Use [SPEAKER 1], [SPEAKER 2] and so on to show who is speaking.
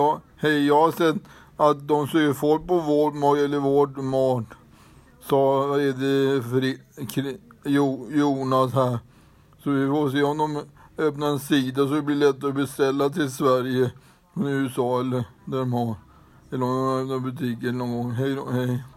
[SPEAKER 1] Ja, hej, jag har sett att de söker folk på Walmart eller Walmart. Sa, Fri, Kri, jo, Jonas här. Så vi får se om de öppnar en sida så det blir lättare att beställa till Sverige från USA eller där de har. Eller om de öppnar butiker eller någon gång. Hej då, hej.